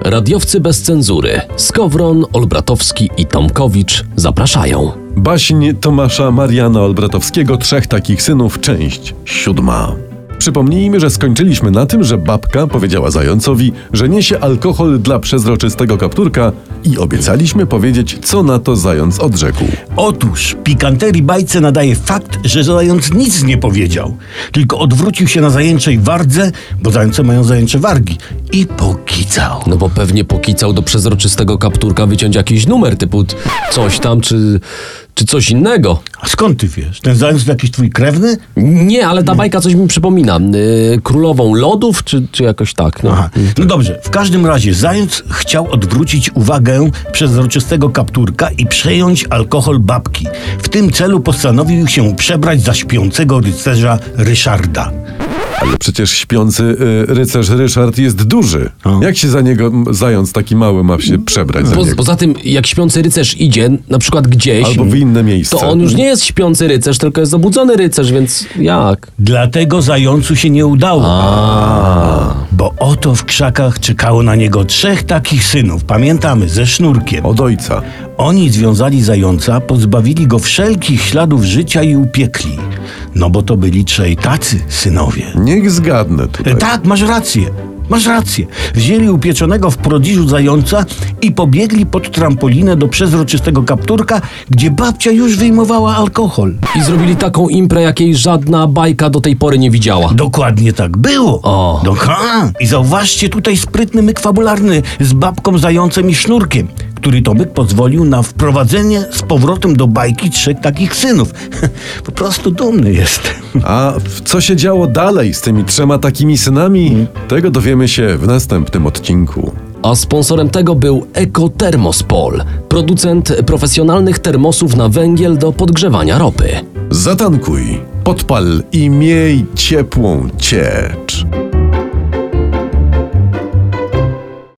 Radiowcy bez cenzury. Skowron, Olbratowski i Tomkowicz zapraszają. Baśń Tomasza Mariana Olbratowskiego, Trzech takich synów, część siódma. Przypomnijmy, że skończyliśmy na tym, że babka powiedziała zającowi, że niesie alkohol dla przezroczystego kapturka i obiecaliśmy powiedzieć, co na to zając odrzekł. Otóż pikanterii bajce nadaje fakt, że zając nic nie powiedział, tylko odwrócił się na zajęczej wardze, bo zające mają zajęcze wargi, i pokicał. No bo pewnie pokicał do przezroczystego kapturka wyciąć jakiś numer typu coś tam, czy, czy coś innego. A skąd ty wiesz? Ten zając to jakiś twój krewny? Nie, ale ta bajka coś mi przypomina. Yy, królową lodów, czy, czy jakoś tak. No. Aha. No dobrze, w każdym razie zając chciał odwrócić uwagę przezroczystego kapturka i przejąć alkohol babki. W tym celu postanowił się przebrać za śpiącego rycerza Ryszarda. Ale przecież śpiący y, rycerz Ryszard jest duży. Jak się za niego zając taki mały ma się przebrać za Po, niego? poza tym, jak śpiący rycerz idzie na przykład gdzieś, Albo w inne miejsce. to on już nie jest śpiący rycerz, tylko jest obudzony rycerz, więc jak? Dlatego zającu się nie udało. Bo oto w krzakach czekało na niego trzech takich synów, pamiętamy, ze sznurkiem. Od ojca. Oni związali zająca, pozbawili go wszelkich śladów życia i upiekli. No bo to byli trzej tacy synowie. Niech zgadnę tutaj. E, Tak, masz rację. Masz rację. Wzięli upieczonego w prodziżu zająca i pobiegli pod trampolinę do przezroczystego kapturka, gdzie babcia już wyjmowała alkohol. I zrobili taką imprę, jakiej żadna bajka do tej pory nie widziała. Dokładnie tak było. O. No, ha. I zauważcie tutaj sprytny myk fabularny z babką, zającem i sznurkiem, który to myk pozwolił na wprowadzenie z powrotem do bajki trzech takich synów. Po prostu dumny jestem. A w co się działo dalej z tymi trzema takimi synami? Tego dowiemy się w następnym odcinku. A sponsorem tego był Ekotermospol, producent profesjonalnych termosów na węgiel do podgrzewania ropy. Zatankuj, podpal i miej ciepłą ciecz.